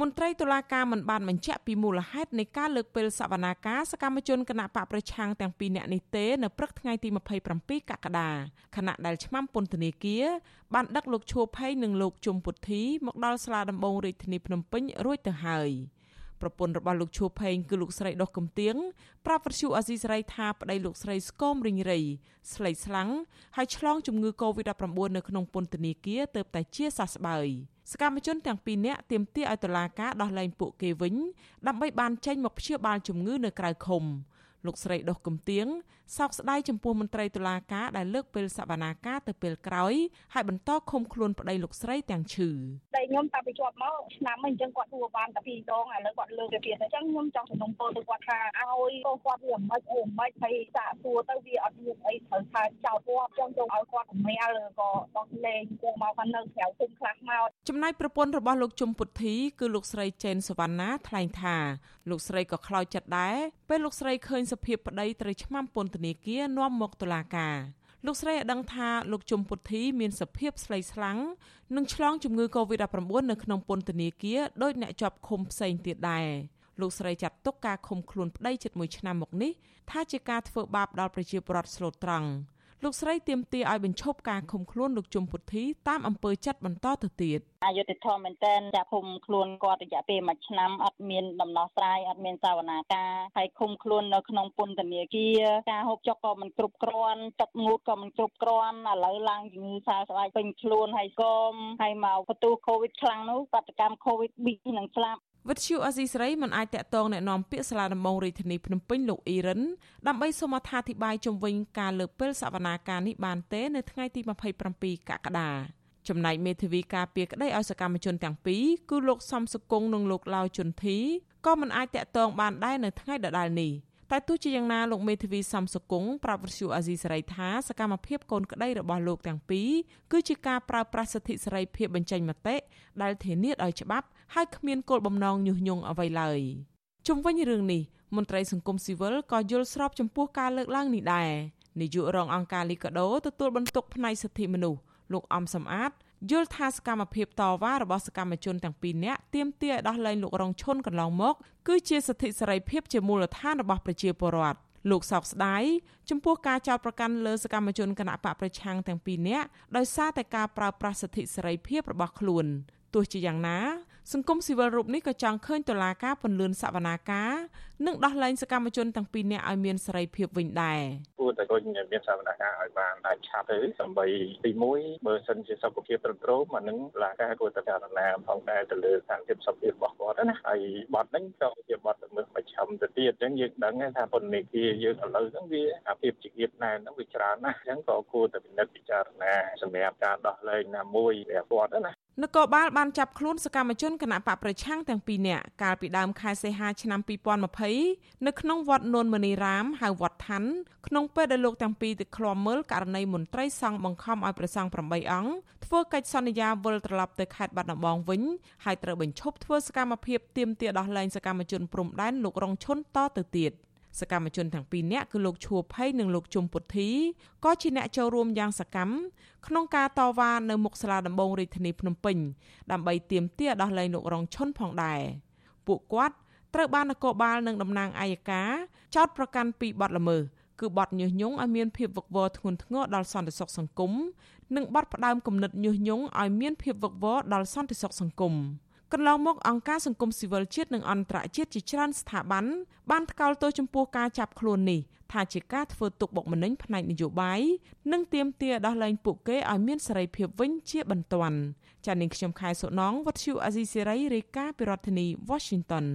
មន្ត្រីតុលាការមិនបានបញ្ជាក់ពីមូលហេតុនៃការលើកពេលសវនាការសកម្មជនគណៈបកប្រឆាំងទាំងពីរនាក់នេះទេនៅព្រឹកថ្ងៃទី27កក្កដាខណៈដែលឆ្មាំពន្ធនាគារបានដឹកលោកឈួភ័យនិងលោកជុំពុទ្ធីមកដល់សាលាដំបងរាជធានីភ្នំពេញរួចទៅហើយប្រពន្ធរបស់លោកឈួភេងគឺលោកស្រីដុសកំទៀងប្រាប់វិទ្យុអាស៊ីសេរីថាប្តីលោកស្រីស្គមរិញរៃស្លេកស្លាំងហើយឆ្លងជំងឺ Covid-19 នៅក្នុងពន្ធនាគារទៅតែជាសះស្បើយ សកម្មជនទាំងពីរនាក់ទាមទារឲ្យតុលាការដោះលែងពួកគេវិញដើម្បីបានចេញមកព្យាបាលជំងឺនៅក្រៅឃុំ លោកស្រីដុសកំទៀងសោកស្ដាយចំពោះមន្ត្រីតុលាការដែលលើកពេលសវនាការទៅពេលក្រោយហើយបន្តឃុំខ្លួនប្តីលោកស្រីទាំងឈឺតែខ្ញុំតាំងពីជាប់មកឆ្នាំអញ្ចឹងគាត់ទួបានតែពីរដងឥឡូវគាត់លើកទៅទៀតអញ្ចឹងខ្ញុំចង់សំណូមពរទៅគាត់ថាឲ្យកូនគាត់វាមិនអីមិនហើយសាកសួរទៅវាអត់មានអីត្រូវថាចោតគាត់ចង់ចង់ឲ្យគាត់កម្រាលក៏ដោះលែងពួកមកខាងនៅក្រៅភូមិខ្លះមកចំណែកប្រពន្ធរបស់លោកជុំពុទ្ធីគឺលោកស្រីចេនសវណ្ណាថ្លែងថាលោកស្រីក៏ខ្លោចចិត្តដែរពេលលោកស្រីឃើញសភាពប្តីត្រូវឆ្មាំពន្ធនាគារនាំមកតុលាការលោកស្រីឲ្យដឹងថាលោកជុំពុទ្ធីមានសភាពស្លេកស្លាំងនិងឆ្លងជំងឺ Covid-19 នៅក្នុងពន្ធនាគារដោយអ្នកជាប់ឃុំផ្សេងទៀតដែរលោកស្រីចាត់ទុកការឃុំខ្លួនប្តីជិត1ឆ្នាំមកនេះថាជាការធ្វើបាបដល់ប្រជាពលរដ្ឋស្លូតត្រង់ លោកស្រីទាមទារឲ្យបញ្ឈប់ការឃុំខ្លួនលោកជុំពុទ្ធីតាមអំពើចិត្តបន្តទៅទៀតអយុធធម៌មែនតើចាប់ឃុំខ្លួនគាត់រយៈពេល1ឆ្នាំអត់មានដំណោះស្រាយអត់មានសាវនាការហើយឃុំខ្លួននៅក្នុងពន្ធនាគារការហូបចុកក៏មិនគ្រប់គ្រាន់ទឹកងូតក៏មិនគ្រប់គ្រាន់ឥឡូវឡើងជំងឺសើស្បែកពេញខ្លួនហើយកុំហើយមកបន្ទូកូវីដខ្លាំងនោះបាតកម្មកូវីដ2នឹងស្លាប់ វិទ្យុអេស៊ីស្រីមិនអាចតាក់ទងแนะនាំពាក្យសាលាដំបងរាជធានីភ្នំពេញលោកអ៊ីរិនដើម្បីសូមអត្ថាធិប្បាយជុំវិញការលើកពេលសវនាការនេះបានទេនៅថ្ងៃទី27កក្កដាចំណែកមេធាវីការពារក្តីឲ្យសកម្មជនទាំងពីរគឺលោកសំសុគង្គនិងលោកឡាវជុនធីក៏មិនអាចតាក់ទងបានដែរនៅថ្ងៃដដែលនេះ។តែទោះជាយ៉ាងណាលោកមេធាវីសំសុគង្គប្រាប់វិទ្យុអាស៊ីសេរីថាសកម្មភាពកូនក្តីរបស់លោកទាំងពីរគឺជាការប្រើប្រាស់សិទ្ធិសេរីភាពបញ្ចេញមតិដែលធានាដោយច្បាប់ ហើយគ្មានគោលបំណងញុះញង់អ្វីឡើយជុំវិញរឿងនេះមន្ត្រីសង្គមស៊ីវិលក៏យល់ស្របចំពោះការលើកឡើងនេះដែរនាយករងអង្គការលីកាដូទទួលបន្ទុកផ្នែកសិទ្ធិមនុស្សលោកអំសំអាតយល់ថាសកម្មភាពតវ៉ារបស់សកម្មជនទាំងពីរនាក់ទាមទារឲ្យដោះលែងលោករងឈុនកន្លងមកគឺជាសិទ្ធិសេរីភាពជាមូលដ្ឋានរបស់ប្រជាពលរដ្ឋលោកសោកស្ដាយចំពោះការចោទប្រកាន់លើសកម្មជនគណៈបកប្រឆាំងទាំងពីរនាក់ដោយសារតែការប្រើប្រាស់សិទ្ធិសេរីភាពរបស់ខ្លួនទោះជាយ៉ាងណា សង្គមស៊ីវិលរូបនេះក៏ចង់ឃើញតុលាការពន្លឿនសវនាការនិងដោះលែងសកម្មជនទាំងពីរនាក់ឲ្យមានសេរីភាពវិញដែរគួរតែគុញមានសវនាការឲ្យបានដាច់ឆាប់ទៅដើម្បីទី1បើសិនជាសុខភាពត្រឹមត្រូវអានឹងតុលាការគួរតែពិចារណាផងដែរទៅលើស្ថានភាពសុខភាពរបស់គាត់ណាហើយបទហ្នឹងក៏ជាបទល្មើសប្រឆាំទៅទៀតអញ្ចឹងយើងដឹងថាពន្ធនាគារយើងឥឡូវហ្នឹងវាអាភាពជាគៀបណែនហ្នឹងវាច្រើនណាស់អញ្ចឹងក៏គួរតែពិនិត្យពិចារណាសម្រាប់ការដោះលែងណាមួយរបស់គាត់ណា នគរបាលបានចាប់ខ្លួនសកម្មជនគណៈបកប្រឆាំងទាំងពីរនាក់កាលពីដើមខែសីហាឆ្នាំ2020នៅក្នុងវត្តនួនមនីរាមហៅវត្តឋានក្នុងពេលដែលលោកទាំងពីរទៅឃ្លាំមើលករណីមន្ត្រីសង្ឃបង្ខំឲ្យព្រះសង្ឃ8អង្គធ្វើកិច្ចសន្យាវិលត្រឡប់ទៅខេត្តបាត់ដំបងវិញហើយត្រូវបញ្ឈប់ធ្វើសកម្មភាពទាមទារដោះលែងសកម្មជនព្រំដែនលោករងឈុនតទៅទៀត។ សកម្មជនទាំងពីរនាក់គឺលោកឈួភ័យនិងលោកជុំពុទ្ធីក៏ជាអ្នកចូលរួមយ៉ាងសកម្មក្នុងការតវ៉ានៅមុខសាលាដំបងរាជធានីភ្នំពេញដើម្បីទាមទារដោះលែងលោករងឈុនផងដែរពួកគាត់ត្រូវបាននគរបាលនិងតំណាងអัยការចោទប្រកាន់ពីបទល្មើសគឺបទញុះញង់ឲ្យមានភាពវឹកវរធ្ងន់ធ្ងរដល់សន្តិសុខសង្គមនិងបទផ្ដាំគំនិតញុះញង់ឲ្យមានភាពវឹកវរដល់សន្តិសុខសង្គម កន្លងមកអង្គការសង្គមស៊ីវិលជាតិនិងអន្តរជាតិជាច្រើនស្ថាប័នបានថ្កោលទោសចំពោះការចាប់ខ្លួននេះថាជាការធ្វើទុកបុកម្នេញផ្នែកនយោបាយនិងទាមទារដោះលែងពួកគេឲ្យមានសេរីភាពវិញជាបន្ទាន់ចា៎នាងខ្ញុំខែសុណងវັດឈូអាស៊ីសេរីរាយការណ៍ពីរដ្ឋធានី Washington